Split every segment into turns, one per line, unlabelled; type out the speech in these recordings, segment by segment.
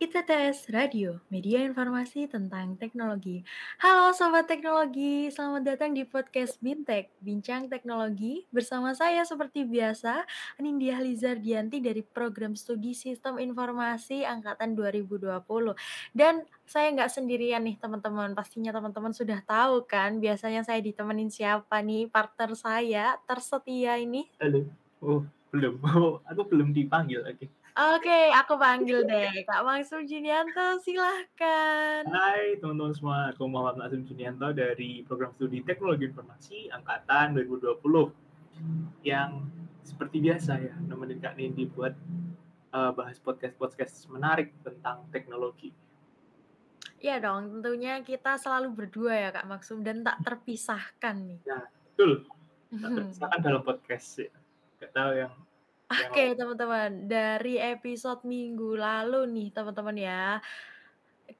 ITTS Radio, media informasi tentang teknologi. Halo Sobat Teknologi, selamat datang di podcast Bintek, Bincang Teknologi. Bersama saya seperti biasa, Anindya Lizardianti dari Program Studi Sistem Informasi Angkatan 2020. Dan saya nggak sendirian nih teman-teman, pastinya teman-teman sudah tahu kan, biasanya saya ditemenin siapa nih, partner saya tersetia ini.
Halo. Oh, belum. Oh, aku belum dipanggil lagi.
Oke, aku panggil deh, Kak Maksum Junianto, silahkan.
Hai teman-teman semua, aku Muhammad Maksum Junianto dari Program Studi Teknologi Informasi Angkatan 2020 yang seperti biasa ya, nemenin Kak Nindi buat uh, bahas podcast-podcast menarik tentang teknologi.
Iya dong, tentunya kita selalu berdua ya Kak Maksum dan tak terpisahkan nih.
Nah, betul. Tak terpisahkan dalam podcast ya. Gak tahu yang
Oke teman-teman, dari episode minggu lalu nih teman-teman ya,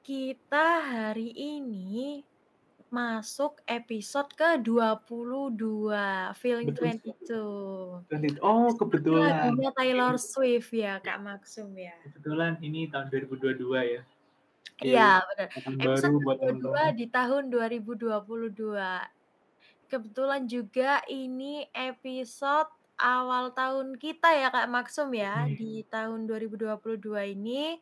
kita hari ini masuk episode ke-22, Feeling
Betul
22.
Oh, kebetulan.
lagunya Taylor Swift ya Kak Maksum ya.
Kebetulan ini tahun 2022 ya.
Iya benar. Episode
baru buat
ke-22
teman-teman.
di tahun 2022. Kebetulan juga ini episode awal tahun kita ya Kak Maksum ya,
Hmm.
di tahun 2022 ini.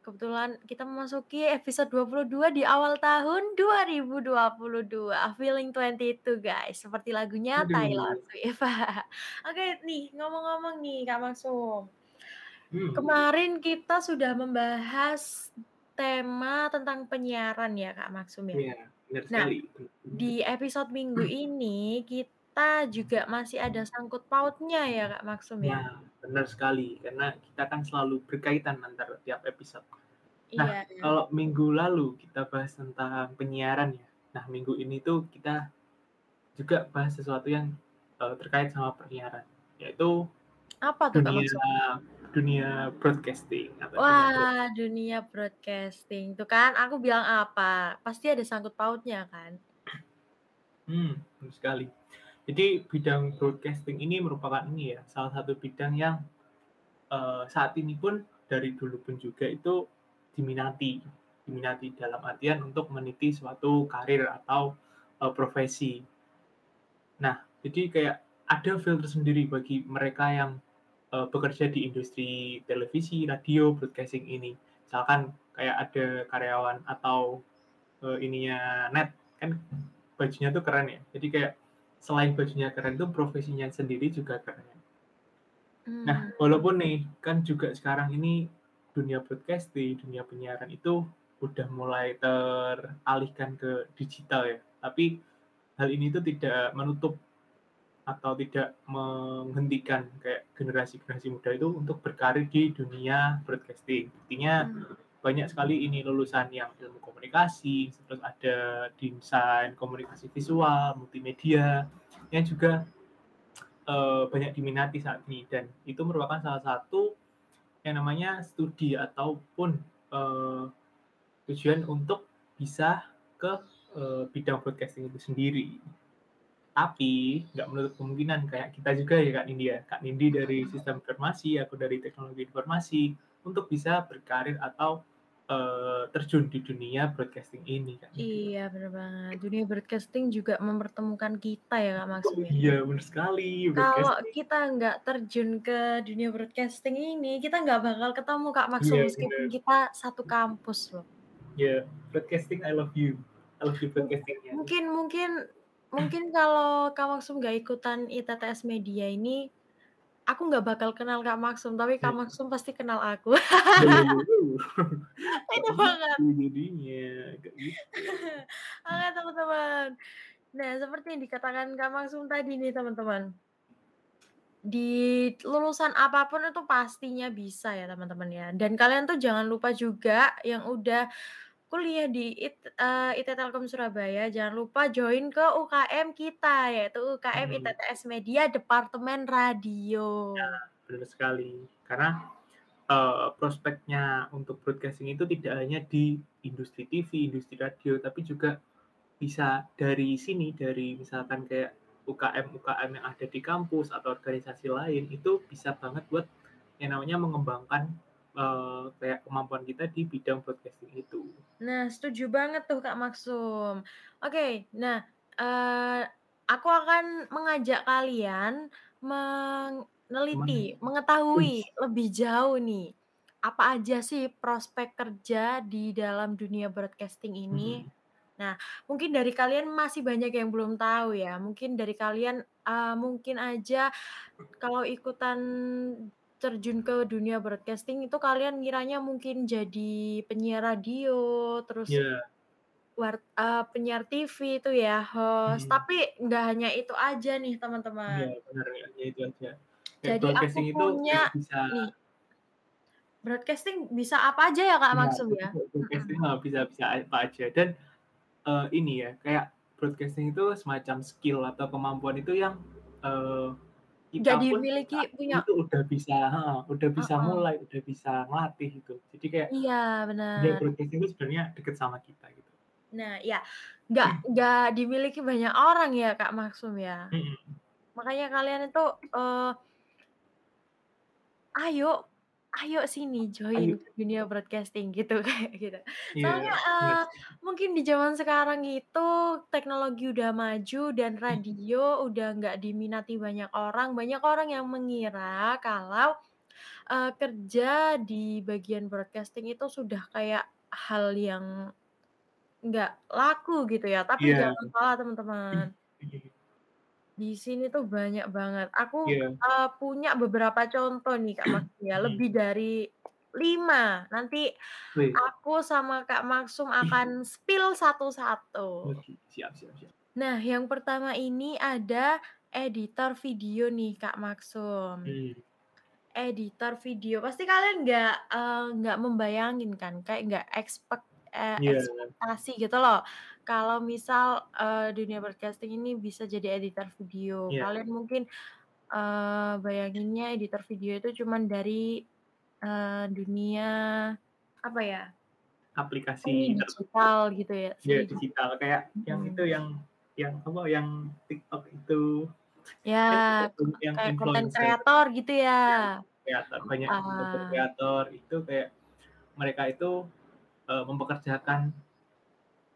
Kebetulan kita memasuki episode 22 di awal tahun 2022, Feeling 22 guys, seperti lagunya Taylor
Aduh.
Swift. Oke nih, ngomong-ngomong nih Kak Maksum.
Hmm.
Kemarin kita sudah membahas tema tentang penyiaran ya Kak Maksum ya.
Iya, benar
Nah, di episode minggu ini kita juga masih ada sangkut pautnya ya Kak Maksum ya.
Nah, benar sekali karena kita kan selalu berkaitan antara tiap episode. Nah,
Iya.
kalau minggu lalu kita bahas tentang penyiaran ya. Nah, minggu ini tuh kita juga bahas sesuatu yang uh, terkait sama penyiaran, yaitu
Apa tuh
dunia dunia broadcasting atau dunia
Wah, dunia broadcasting. Tuh kan aku bilang apa, pasti ada sangkut pautnya kan.
Hmm, sekali. Jadi bidang broadcasting ini merupakan ini ya, salah satu bidang yang uh, saat ini pun dari dulu pun juga itu diminati, diminati dalam artian untuk meniti suatu karir atau uh, profesi. Nah, jadi kayak ada filter sendiri bagi mereka yang uh, bekerja di industri televisi, radio, broadcasting ini. Misalkan kayak ada karyawan atau uh, ininya net kan bajunya tuh keren ya. Jadi kayak selain bajunya keren tuh profesinya sendiri juga keren. Nah,
Hmm.
walaupun nih kan juga sekarang ini dunia broadcasting, dunia penyiaran itu udah mulai teralihkan ke digital ya. Tapi hal ini tuh tidak menutup atau tidak menghentikan kayak generasi-generasi muda itu untuk berkarir di dunia broadcasting. Buktinya
Hmm.
Banyak sekali ini lulusan yang ilmu komunikasi, terus ada desain komunikasi visual, multimedia, yang juga uh, banyak diminati saat ini dan itu merupakan salah satu yang namanya studi ataupun uh, tujuan untuk bisa ke uh, bidang broadcasting itu sendiri. Tapi nggak menutup kemungkinan kayak kita juga ya Kak Nindi ya. Kak Nindi dari sistem informasi, aku dari teknologi informasi untuk bisa berkarir atau uh, terjun di dunia broadcasting ini kan.
Iya benar banget. Dunia broadcasting juga mempertemukan kita ya Kak Maksum ya.
Iya benar sekali.
Kalau
Broadcasting.
kita nggak terjun ke dunia broadcasting ini, kita nggak bakal ketemu Kak Maksum
Iya
meskipun
benar.
kita satu kampus loh.
Ya, broadcasting I love you. I love you broadcastingnya.
Mungkin mungkin mungkin kalau Kak Maksum nggak ikutan ITTS Media ini, aku nggak bakal kenal Kak Maksum, tapi Kak
Hmm.
Maksum pasti kenal aku. Itu banget.
jadinya, gitu.
Oke teman-teman. Nah seperti yang dikatakan Kak Maksum tadi nih teman-teman. Di lulusan apa pun itu pastinya bisa ya teman-teman ya. Dan kalian tuh jangan lupa juga yang udah kuliah di IT, eee, IT Telkom Surabaya, jangan lupa join ke UKM kita, yaitu UKM
Hmm.
ITTS Media Departemen Radio.
Ya, benar sekali. Karena uh, prospeknya untuk broadcasting itu tidak hanya di industri TV, industri radio, tapi juga bisa dari sini, dari misalkan kayak UKM-UKM yang ada di kampus atau organisasi lain, itu bisa banget buat yang namanya mengembangkan uh, kayak kemampuan kita di bidang broadcasting itu.
Nah, setuju banget tuh Kak Maksum. Oke, nah, uh, aku akan mengajak kalian meneliti, mengetahui lebih jauh nih, apa aja sih prospek kerja di dalam dunia broadcasting ini.
Mhm.
Nah, mungkin dari kalian masih banyak yang belum tahu ya, mungkin dari kalian, uh, mungkin aja kalau ikutan terjun ke dunia broadcasting itu kalian ngiranya mungkin jadi penyiar radio, terus
Iya.
war eee, penyiar TV itu ya, host,
Mhm.
tapi nggak hanya itu aja nih
Iya,
teman-teman.
bener, nggak hanya itu aja. Kayak
Jadi aku
broadcasting itu
punya
bisa
nih broadcasting bisa apa aja ya Kak
Iya,
Maksum
jadi
ya?
kayak
Mhm.
broadcasting heeh, bisa bisa apa aja dan, eee, ini ya, kayak broadcasting itu semacam skill atau kemampuan itu yang, eee, Kita pun
dimiliki
saat ini
punya
tuh udah bisa heeh, udah bisa
Heeh.
mulai, udah bisa ngelatih gitu. Jadi kayak
Iya, bener.
broadcasting itu sebenarnya deket sama kita gitu.
Nah, iya, nggak nggak dimiliki banyak orang ya Kak Maksum ya.
Mhm.
Makanya kalian itu, eee "Ayo ayo sini
Ayo.
join ke dunia broadcasting," gitu kayak gitu. Soalnya,
Iya, bener
eee,
sih.
mungkin di zaman sekarang itu teknologi udah maju dan
Mhm.
radio udah nggak diminati banyak orang, banyak orang yang mengira kalau, eee, kerja di bagian broadcasting itu sudah kayak hal yang nggak laku gitu ya, tapi
Iya.
jangan salah teman-teman. Di sini tuh banyak banget. Aku,
Iya.
eee, punya beberapa contoh nih Kak Maksum ya,
Mhm.
lebih dari 5. Nanti
Wih.
aku sama Kak Maksum akan spill satu-satu.
Oke, siap siap siap.
Nah, yang pertama ini ada editor video nih Kak Maksum.
Mmm.
Editor video, pasti kalian nggak, eee, nggak membayangin kan, kayak nggak expect eee,
Iya.
ekspektasi gitu loh, kalau misal, eee, dunia broadcasting ini bisa jadi editor video.
Iya.
Kalian mungkin, eee, bayanginnya editor video itu cuman dari, eee, dunia apa ya
Aplikasi
digital gitu ya,
Iya,
seni
digital kayak yang itu yang yang apa, yang TikTok itu,
Ya,
yang
kayak konten kreator gitu ya?
Iya, kreator, banyak influencer
Heeh.
kreator itu kayak mereka itu, eee, mempekerjakan,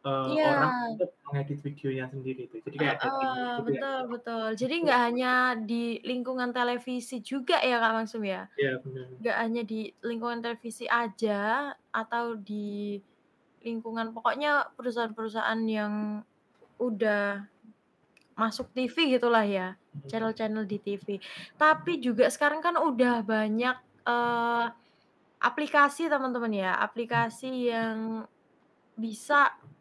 eee, orang
Iya.
untuk mengedit videonya sendiri itu. Jadi kayak ada timnya
Heeh,
gitu ya.
betul betul. Jadi
Itu
nggak hanya di lingkungan televisi juga ya Kak Maksum ya?
Iya, bener.
Nggak hanya di lingkungan televisi aja, atau di lingkungan pokoknya perusahaan-perusahaan yang udah masuk TV gitulah ya,
Mhm.
channel-channel di TV. Tapi juga sekarang kan udah banyak, eee, aplikasi teman-teman ya, aplikasi yang bisa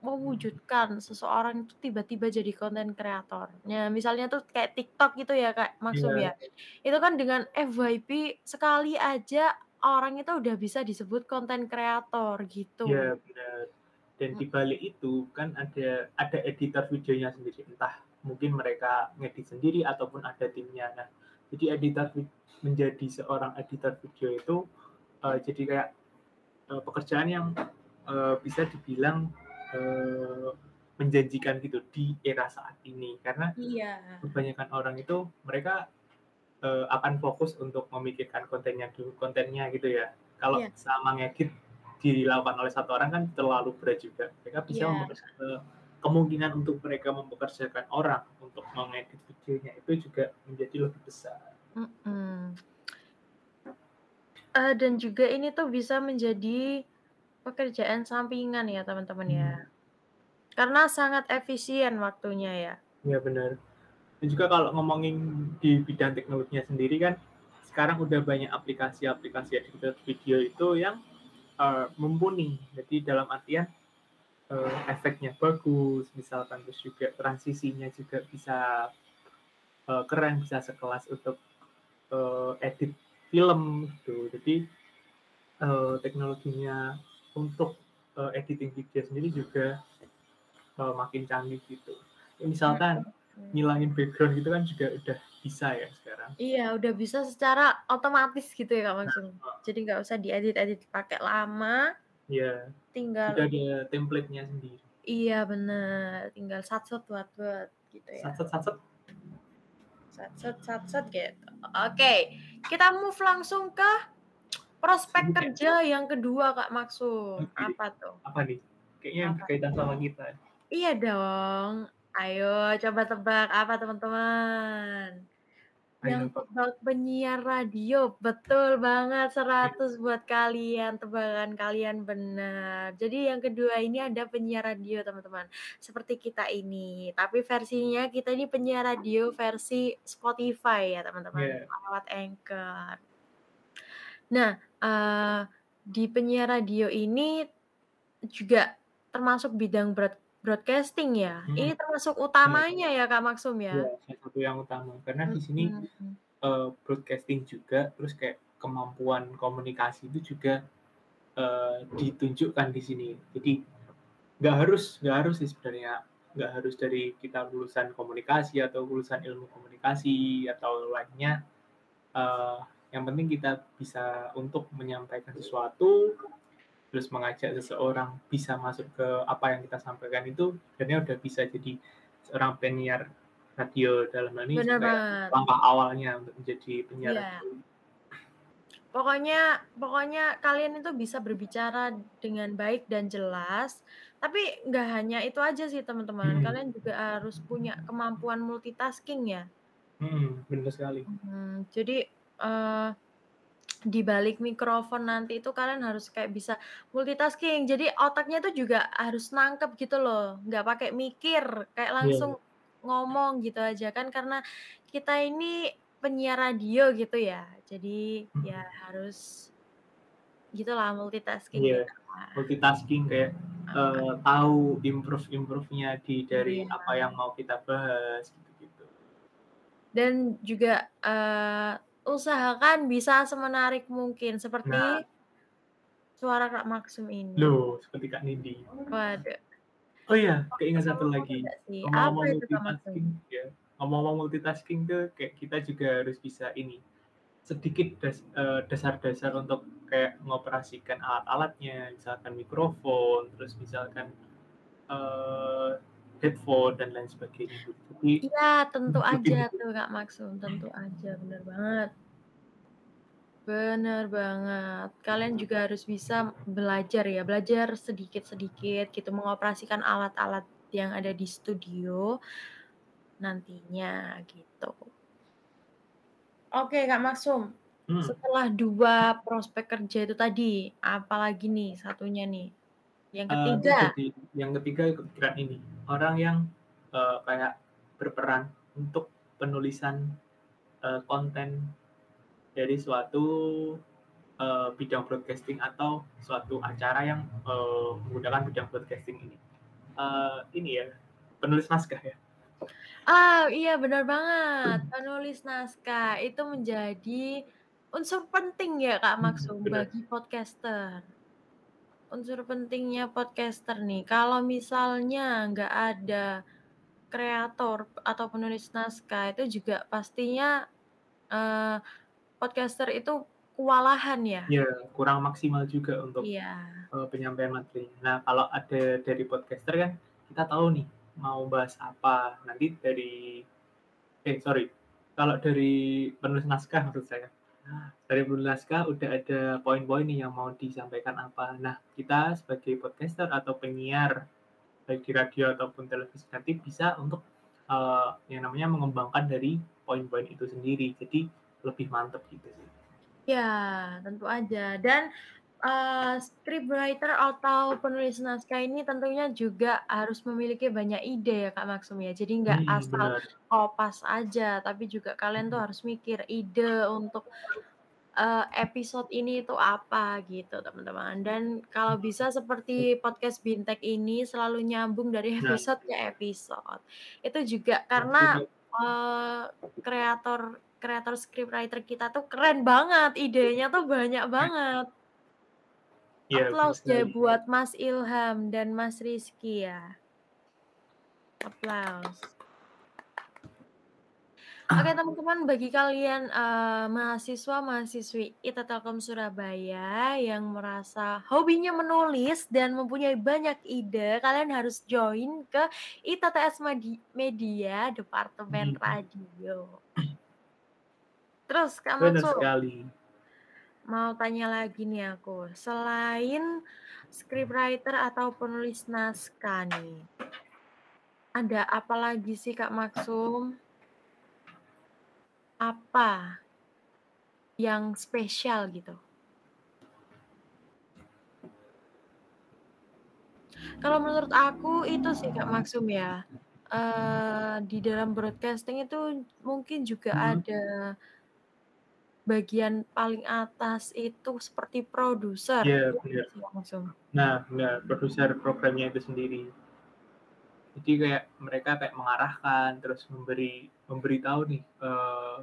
mewujudkan seseorang itu tiba-tiba jadi konten kreator. Nah, misalnya tuh kayak TikTok gitu ya Kak Maksum
Iya.
ya, itu kan dengan FYP sekali aja orang itu udah bisa disebut konten kreator gitu.
Iya, bener. Dan di
Mhm.
balik itu kan ada ada editor videonya sendiri, entah mungkin mereka ngedit sendiri ataupun ada timnya. Nah, jadi editor menjadi seorang editor video itu, eee, jadi kayak, eee, pekerjaan yang, eee, bisa dibilang, eee, menjanjikan gitu di era saat ini. Karena
Iya.
kebanyakan orang itu mereka, eee, akan fokus untuk memikirkan kontennya dulu kontennya gitu ya. Kalau
Iya.
sama ngedit dilakukan oleh 1 orang kan terlalu berat juga. Mereka bisa
Iya.
eee, kemungkinan untuk mereka mempekerjakan orang untuk mengedit videonya itu juga menjadi lebih besar.
Mhm. Eee, dan juga ini tuh bisa menjadi pekerjaan sampingan ya teman-teman ya.
Mmm.
Karena sangat efisien waktunya ya.
Iya, bener. Dan juga kalau ngomongin di bidang teknologinya sendiri kan, sekarang udah banyak aplikasi-aplikasi editor video itu yang, eee, mumpuni. Jadi dalam artian, eee, efeknya bagus, misalkan terus juga transisinya juga bisa, eee, keren, bisa sekelas untuk, eee, edit film gitu. Jadi, eee, teknologinya untuk, eee, editing video sendiri juga, eee, makin canggih gitu. Ya misalkan
Mhm.
ngilangin background gitu kan juga udah bisa ya sekarang.
Iya, udah bisa secara otomatis gitu ya Kak
Nah,
Maksum.
heeh.
Jadi nggak usah diedit-edit pakai lama,
Iya. Udah
tinggal
ada template-nya sendiri.
Iya bener, tinggal gitu ya. Sat-set sat-set gitu. Oke, kita move langsung ke Prospek kerja yang kedua, Kak Maksum,
Oke,
apa tuh?
apa nih? Kayaknya yang
Apa
berkaitan sama kita.
Iya dong. Ayo coba tebak apa teman-teman? Yang tebak penyiar radio, betul banget
Oke.
100 buat kalian, tebakan kalian benar. Jadi yang kedua ini ada penyiar radio teman-teman, seperti kita ini, tapi versinya kita ini penyiar radio versi Spotify ya teman-teman,
Iya.
lewat Anchor. Nah, eee, di penyiar radio ini juga termasuk bidang broad broadcasting ya?
Mhm,
Ini termasuk
bener.
utamanya ya, Kak Maksum
Iya,
ya?
salah satu yang utama. Karena di sini,
Mhm.
eee, broadcasting juga, terus kayak kemampuan komunikasi itu juga, eee, ditunjukkan di sini. Jadi nggak harus nggak harus sih sebenarnya, nggak harus dari kita lulusan komunikasi atau lulusan ilmu komunikasi atau lainnya, eee, yang penting kita bisa untuk menyampaikan sesuatu, terus mengajak seseorang bisa masuk ke apa yang kita sampaikan itu sebenarnya udah bisa jadi seorang penyiar radio, dalam hal ini langkah awalnya untuk menjadi penyiar radio.
Pokoknya pokoknya kalian itu bisa berbicara dengan baik dan jelas, tapi nggak hanya itu aja sih teman-teman,
Mhm.
kalian juga harus punya kemampuan multitasking ya.
Mhm, bener sekali.
Mhm, jadi, eee, di balik mikrofon nanti itu kalian harus kayak bisa multitasking, jadi otaknya tuh juga harus nangkep gitu loh, nggak pakai mikir, kayak
Iya.
langsung ngomong gitu aja, kan karena kita ini penyiar radio gitu ya, jadi ya harus gitulah multitasking
Iya,
gitulah.
multitasking kayak, eee, tahu improve-improve-nya di dari
Iya.
apa yang mau kita bahas, gitu-gitu.
Dan juga, eee, usahakan bisa semenarik mungkin,
Nah.
seperti suara Kak Maksum ini.
Loh, seperti Kak Nindi.
Waduh.
Oh iya,
Sama
keinget satu lagi, ngomong-ngomong multitasking ya, ngomong-ngomong multitasking tuh kayak kita juga harus bisa ini, sedikit eee, dasar-dasar untuk kayak mengoperasikan alat-alatnya, misalkan mikrofon, terus misalkan, eee, headphone dan lain sebagainya gitu.
Iya, tentu aja tuh Kak Maksum, tentu aja, bener banget. Bener banget, kalian juga harus bisa belajar ya, belajar sedikit-sedikit gitu, mengoperasikan alat-alat yang ada di studio nantinya, gitu. Oke Kak Maksum,
Mmm.
setelah 2 prospek kerja itu tadi, apalagi nih satunya nih, yang
Eee, ini
ketiga?
jadi yang ketiga kepikiran ini, orang yang, eee, kayak berperan untuk penulisan, eee, konten dari suatu, eee, bidang broadcasting atau suatu acara yang, eee, menggunakan bidang broadcasting ini. Eee, ini ya, penulis naskah ya.
Ah, iya bener banget, penulis naskah itu menjadi unsur penting ya Kak Maksum bagi podcaster. Unsur pentingnya podcaster nih, kalau misalnya nggak ada kreator atau penulis naskah itu juga pastinya, eee, podcaster itu kewalahan ya.
Iya, kurang maksimal juga untuk,
Iya.
eee, penyampaian materi. Nah, kalau ada dari podcaster kan kita tahu nih mau bahas apa, nanti dari eh sorry, kalau dari penulis naskah maksud saya, dari penulis naskah udah ada poin-poin nih yang mau disampaikan apa. Nah, kita sebagai podcaster atau penyiar, baik di radio ataupun televisi nanti bisa untuk, eee, yang namanya mengembangkan dari poin-poin itu sendiri, jadi lebih mantep gitu sih.
Iya, tentu aja dan, eee, scriptwriter atau penulis naskah ini tentunya juga harus memiliki banyak ide ya Kak Maksum ya, jadi nggak
Mhm,
asal
bener.
kopas aja, tapi juga kalian tuh
Mhm.
harus mikir ide untuk, eee, episode ini itu apa gitu teman-teman, dan kalau bisa seperti podcast Bintech ini selalu nyambung dari
Nah.
episode ke episode. Itu juga
Nah,
karena,
itu.
eee, kreator kreator scriptwriter kita tuh keren banget, idenya tuh banyak
Mmm.
banget.
Iya, bener
Aplaus deh
sekali.
buat Mas Ilham dan Mas Rizky ya. Aplaus. Oke teman-teman, bagi kalian, eee, mahasiswa-mahasiswi IT Telkom Surabaya yang merasa hobinya menulis dan mempunyai banyak ide, kalian harus join ke ITTS Media Departemen
Mhm.
Radio. Terus Kak Maksum
sekali.
mau tanya lagi nih aku, selain scriptwriter atau penulis naskah nih ada apa lagi sih, Kak Maksum? Apa yang spesial gitu? Kalau menurut aku itu sih, Kak Maksum ya, eee, di dalam broadcasting itu mungkin juga
Mhm.
ada bagian paling atas itu seperti produser,
Iya,
iya
bener.
nggak sih, Kak Maksum?
Nah, benar, produser programnya itu sendiri. Jadi kayak mereka kayak mengarahkan, terus memberi memberitahu nih, eee,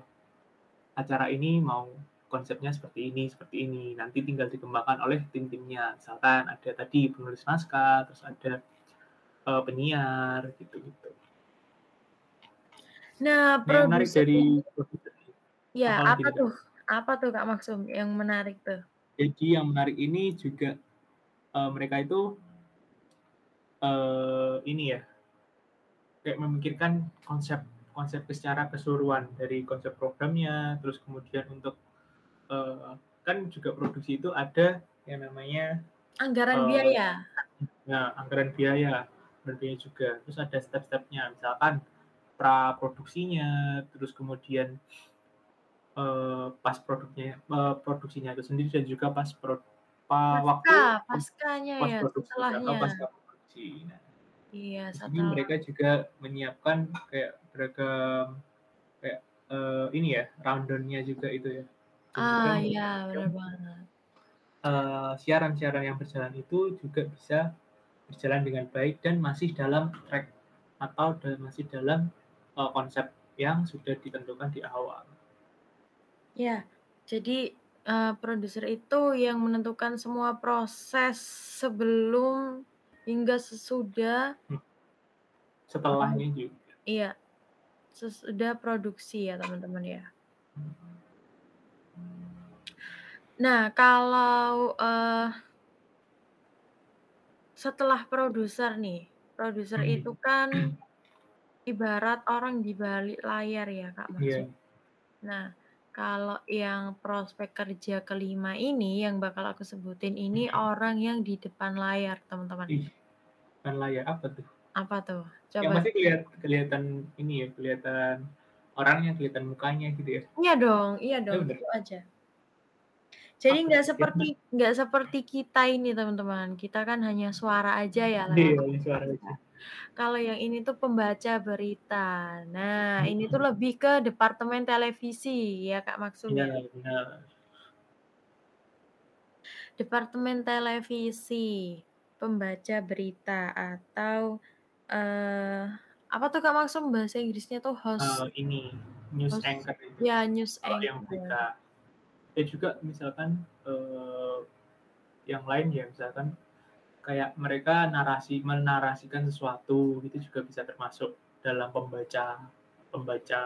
acara ini mau konsepnya seperti ini seperti ini, nanti tinggal dikembangkan oleh tim-timnya. Misalkan ada tadi penulis naskah, terus ada, eee, penyiar, gitu-gitu.
Nah,
Nah, yang menarik dari
Ya, apa
Kak?
tuh apa tuh, Kak Maksum yang menarik tuh?
Jadi yang menarik ini juga, eee, mereka itu eee, ini ya kayak memikirkan konsep konsep secara keseluruhan, dari konsep programnya, terus kemudian untuk, eee, kan juga produksi itu ada yang namanya,
Anggaran
eee,
biaya.
nah, anggaran biaya, biaya juga, terus ada step-stepnya, misalkan praproduksinya, terus kemudian eee, pas produknya eee, produksinya itu sendiri dan juga pas prod pa
Pasca
waktu
paskanya ya,
produksinya atau
setelahnya.
pasca produksi. Nah,
Iya,
di sini
setelah.
mereka juga menyiapkan kayak beragam kayak, eee, ini ya, rundown-nya juga itu ya, dan
Ah, iya, bener banget.
eee, siaran-siaran yang berjalan itu juga bisa berjalan dengan baik dan masih dalam track atau da masih dalam, eee, konsep yang sudah ditentukan di awal.
Ya, jadi, eee, produser itu yang menentukan semua proses sebelum hingga sesudah
Hmm. Setelahnya juga.
iya, sesudah produksi ya, teman-teman, ya. Nah, kalau, eee setelah produser nih, produser itu
Mhm.
kan ibarat orang di balik layar ya, Kak.
Iya.
Nah, kalau yang prospek kerja ke-5 ini yang bakal aku sebutin ini
Mhm.
orang yang di depan layar, teman-teman.
Ih, depan layar apa tuh?
Apa tuh?
Yang
Coba.
pasti kelihat kelihatan ini ya, kelihatan orangnya, kelihatan mukanya gitu ya?
Iya dong iya dong,
bener?
tentu aja. Jadi nggak?
Yang
seperti nggak seperti kita ini, teman-teman, kita kan hanya suara aja ya
Iya, hanya suara aja.
Kalau yang ini tuh pembaca berita. Nah, ini tuh lebih ke departemen televisi ya, Kak Maksum,
Iya,
ya.
benar.
Departemen televisi, pembaca berita atau, eee, apa tuh, Kak Maksum, bahasa Inggrisnya tuh host
ini, news
host
anchor itu,
ya, news
kalau yang
anchor.
berita. Ya juga misalkan, eee, yang lain ya, misalkan kayak mereka narasi menarasikan sesuatu, itu juga bisa termasuk dalam pembaca pembaca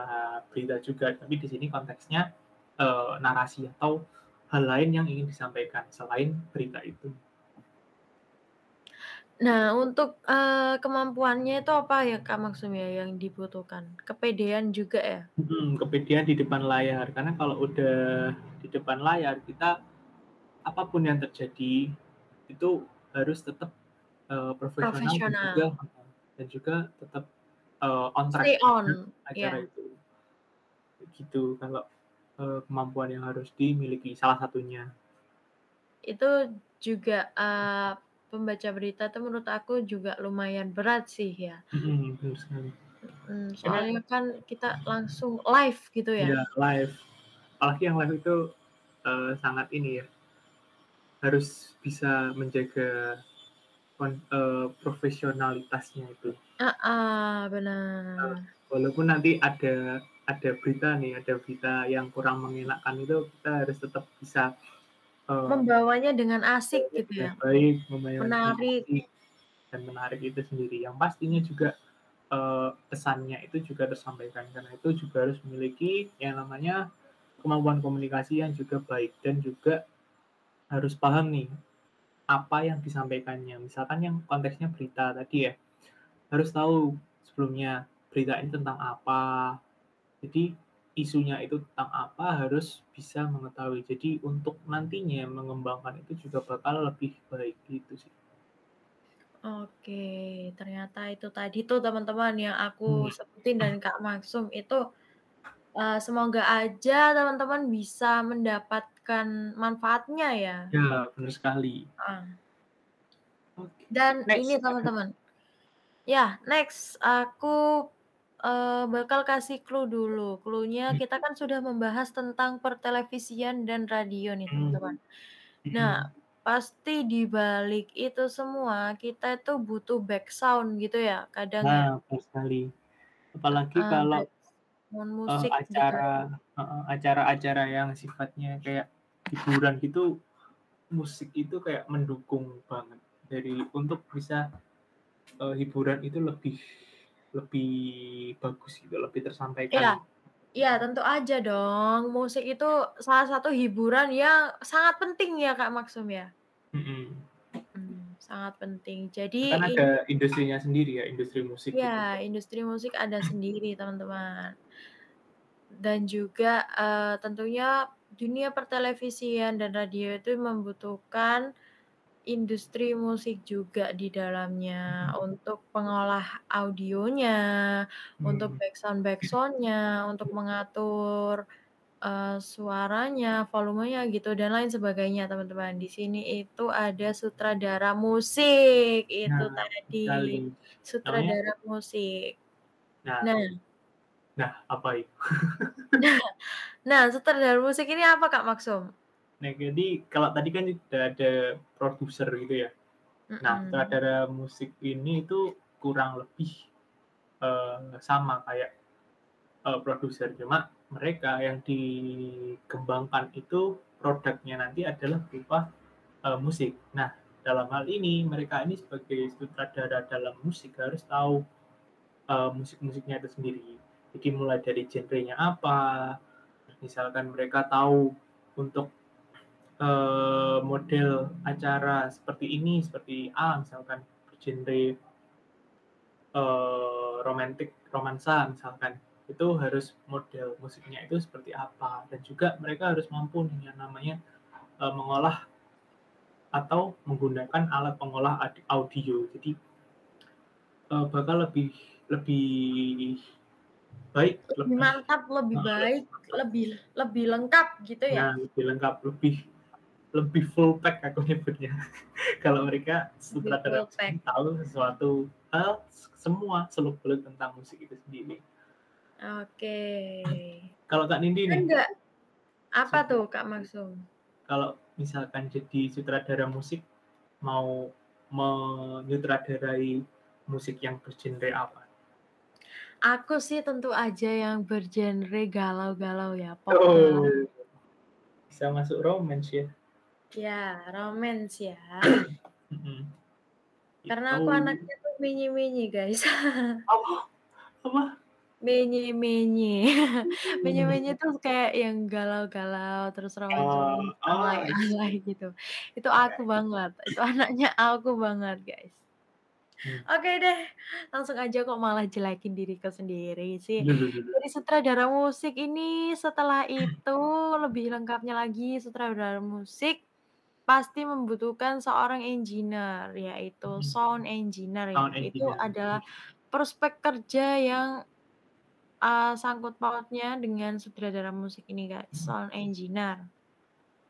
berita juga. Tapi di sini konteksnya, eee, narasi atau hal lain yang ingin disampaikan selain berita itu.
Nah, untuk, eee, kemampuannya itu apa ya, Kak Maksum ya, yang dibutuhkan? Kepedean juga ya?
Mhm, kepedean di depan layar, karena kalau udah di depan layar, kita apa pun yang terjadi, itu harus tetap, eee, profesional dan juga heeh, dan juga tetap, eee, on track
Stay on,
acara
iya.
itu. Begitu kalau, eee, kemampuan yang harus dimiliki, salah satunya.
Itu juga, eee, pembaca berita tuh menurut aku juga lumayan berat sih ya.
Betul sekali.
Soalnya kan kita langsung live gitu ya.
Iya, live. Apalagi yang live itu, eee, sangat ini ya harus bisa menjaga eee, profesionalitasnya itu.
Heeh,
Eee,
bener.
walaupun nanti ada ada berita nih, ada berita yang kurang mengenakkan itu, kita harus tetap bisa, eee,
Membawanya dengan asik gitu ya,
baik,
menarik.
asik, dan menarik itu sendiri. Yang pastinya juga, eee, pesannya itu juga tersampaikan, karena itu juga harus memiliki yang namanya kemampuan komunikasi yang juga baik dan juga harus paham nih, apa yang disampaikannya. Misalkan yang konteksnya berita tadi ya, harus tahu sebelumnya berita ini tentang apa. Jadi isunya itu tentang apa harus bisa mengetahui. Jadi untuk nantinya mengembangkan itu juga bakal lebih baik gitu sih.
Oke, ternyata itu tadi tuh teman-teman yang aku
Hmm.
sebutin dan Kak Maksum itu, eee, semoga aja teman-teman bisa mendapatkan manfaatnya ya.
Ya, benar sekali. Oke,
Dan
next.
ini teman-teman ya next aku, eee, bakal kasih clue dulu. Clue-nya
Mhm.
kita kan sudah membahas tentang pertelevisian dan radio nih
Mmm,
teman-teman. Nah,
mhm.
pasti di balik itu semua kita itu butuh backsound gitu ya kadang ya.
Nah, betul sekali. Apalagi
Heeh,
kalau, eee,
musik gitu.
acara heeh, acara-acara yang sifatnya kayak hiburan gitu, musik itu kayak mendukung banget dari untuk bisa, eee, hiburan itu lebih lebih bagus gitu, lebih
Iya.
tersampaikan.
Iya tentu aja dong, musik itu salah satu hiburan yang sangat penting ya Kak Maksum ya.
Mhm.
Mhm, sangat penting. Jadi
Kan ada industrinya sendiri ya, industri musik
Iya,
gitu.
industri musik ada sendiri teman-teman. Dan juga, eee, tentunya dunia pertelevisian dan radio itu membutuhkan industri musik juga di dalamnya
Mhm.
untuk pengolah audionya, untuk
Mmm.
backsound-backsound-nya, untuk mengatur, eee, suaranya, volumenya gitu dan lain sebagainya teman-teman. Di sini itu ada sutradara musik, itu
Nah, betul sekali.
tadi,
Namanya
sutradara musik.
Nah.
Nah
Nah, apa itu?
Nah nah sutradara musik ini apa Kak Maksum?
Nah, jadi kalau tadi kan udah ada produser gitu ya. Nah,
Mhm.
sutradara musik ini itu kurang lebih, eee, sama kayak, eee, produser, cuma mereka yang dikembangkan itu produknya nanti adalah berupa, eee, musik. Nah, dalam hal ini mereka ini sebagai sutradara dalam musik harus tahu, eee, musik-musiknya itu sendiri. Jadi mulai dari genrenya apa, misalkan mereka tahu untuk, eee, model acara seperti ini, seperti A misalkan genre eee, romantik, romansa misalkan, itu harus model musiknya itu seperti apa. Dan juga mereka harus mampu yang namanya, eee, mengolah atau menggunakan alat pengolah audio. Jadi, eee, bakal lebih lebih baik,
Lebih mantap, lebih
lebih
baik, lebih lebih lengkap gitu ya?
Nah, lebih lengkap, lebih lebih full pack aku nyebutnya. Kalau mereka sutradara tahu sesuatu hal, semua seluk-beluk tentang musik itu sendiri.
Oke.
Kalau Kak Nindi
Kan
nih
nggak apa
Sutradara
tuh Kak Maksum?
Kalau misalkan jadi sutradara musik, mau menyutradarai musik yang bergenre apa?
Aku sih tentu aja yang bergenre galau-galau ya, pop
Oh.
galau.
Bisa masuk romance ya?
Ya, romance ya. Karena aku anaknya tuh menye-menye guys.
Apa? Apa?
Menye-menye. Menye-menye
Mmm.
tuh kayak yang galau-galau, terus
Oh
romantis-romantis,
oh, see.
gitu. Itu
Iya
aku
iya.
banget, itu anaknya aku banget guys.
Mmm.
Oke deh, langsung aja kok malah jelekin diriku sendiri sih. Jadi sutradara musik ini setelah itu lebih lengkapnya lagi sutradara musik, pasti membutuhkan seorang engineer, yaitu
Mhm.
sound engineer ya.
Sound
Itu
engineer,
adalah prospek kerja yang, eee, sangkut pautnya dengan sutradara musik ini guys, sound engineer.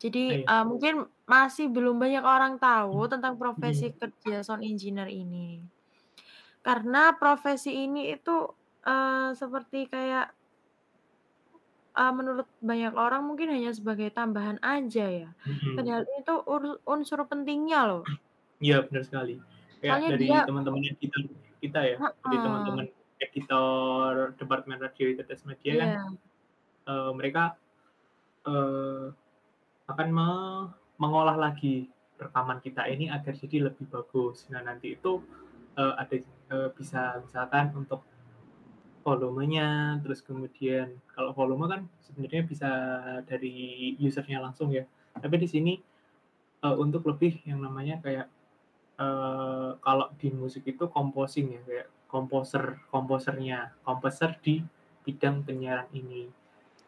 Jadi, eee, mungkin masih belum banyak orang tahu
Mmm,
tentang profesi
mhm.
kerja sound engineer ini. Karena profesi ini itu, eee, seperti kayak eee, menurut banyak orang mungkin hanya sebagai tambahan aja ya,
Mhm.
padahal itu ur unsur pentingnya loh.
Iya, benar sekali. Kayak
Soalnya
dari
dia
teman-teman editor kita ya, dari
Heeh.
teman-teman editor departemen radio ITS Media kan,
Iya.
eee, mereka, eee, akan me mengolah lagi rekaman kita ini agar jadi lebih bagus. Nah, nanti itu, eee, ada, eee, bisa misalkan untuk volumenya, terus kemudian kalau volume kan sebenarnya bisa dari user-nya langsung ya. Tapi di sini, eee, untuk lebih yang namanya kayak, eee, kalau di musik itu composing ya, kayak komposer komposernya, komposer di bidang penyiaran ini.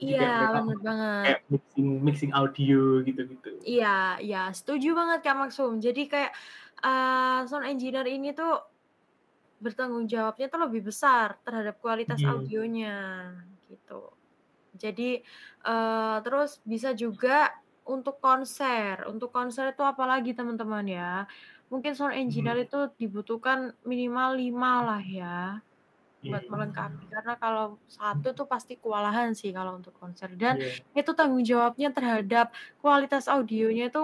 Iya, bener banget.
kayak mixing mixing audio gitu-gitu.
Iya iya, setuju banget, Kak Maksum. Jadi kayak, eee, sound engineer ini tuh bertanggung jawabnya tuh lebih besar terhadap kualitas
Mhm.
audionya, gitu. Jadi, eee, terus bisa juga untuk konser, untuk konser itu apalagi teman-teman ya, mungkin sound engineer
Mhm.
itu dibutuhkan minimal 5 lah ya, buat
Iya.
melengkapi. Karena kalau 1 tuh pasti kewalahan sih kalau untuk konser dan
Iya.
itu tanggung jawabnya terhadap kualitas audionya itu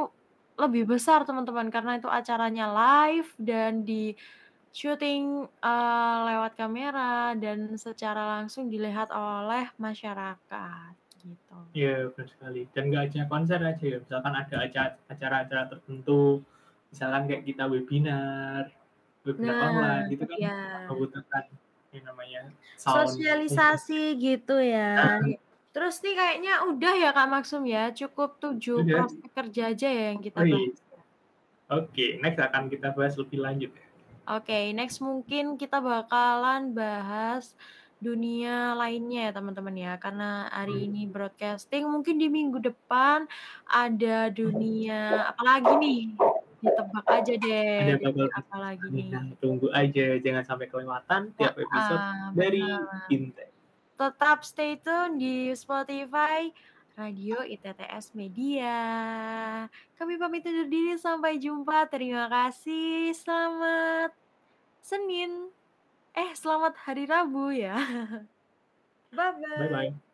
lebih besar teman-teman, karena itu acaranya live dan di-syuting, eee, lewat kamera dan secara langsung dilihat oleh masyarakat, gitu.
Iya, bener sekali. Dan nggak hanya konser aja ya, misalkan ada aca acara-acara tertentu, misalkan kayak kita webinar, webinar
Nah,
online gitu kan
iya.
membutuhkan namanya sound
Sosialisasi gitu ya. Terus nih kayaknya udah ya Kak Maksum ya, cukup 7
Udah.
prospek kerja aja ya yang kita
Oh iya.
bahas ya?
Oke, next akan kita bahas lebih lanjut ya.
Oke, next mungkin kita bakalan bahas dunia lainnya ya teman-teman ya, karena hari
Mmm.
ini broadcasting, mungkin di minggu depan ada dunia apalagi nih? Ditebak aja
Ada
deh
bakal
apalagi nih?
nah, tunggu aja jangan sampai kelewatan tiap episode
Heeh,
dari. Bimtek.
Tetap stay tune di Spotify Radio ITTS Media. Kami pamit undur diri, sampai jumpa, terima kasih, selamat Senin, eh, selamat hari Rabu ya.
Bye
Bye-bye.
bye.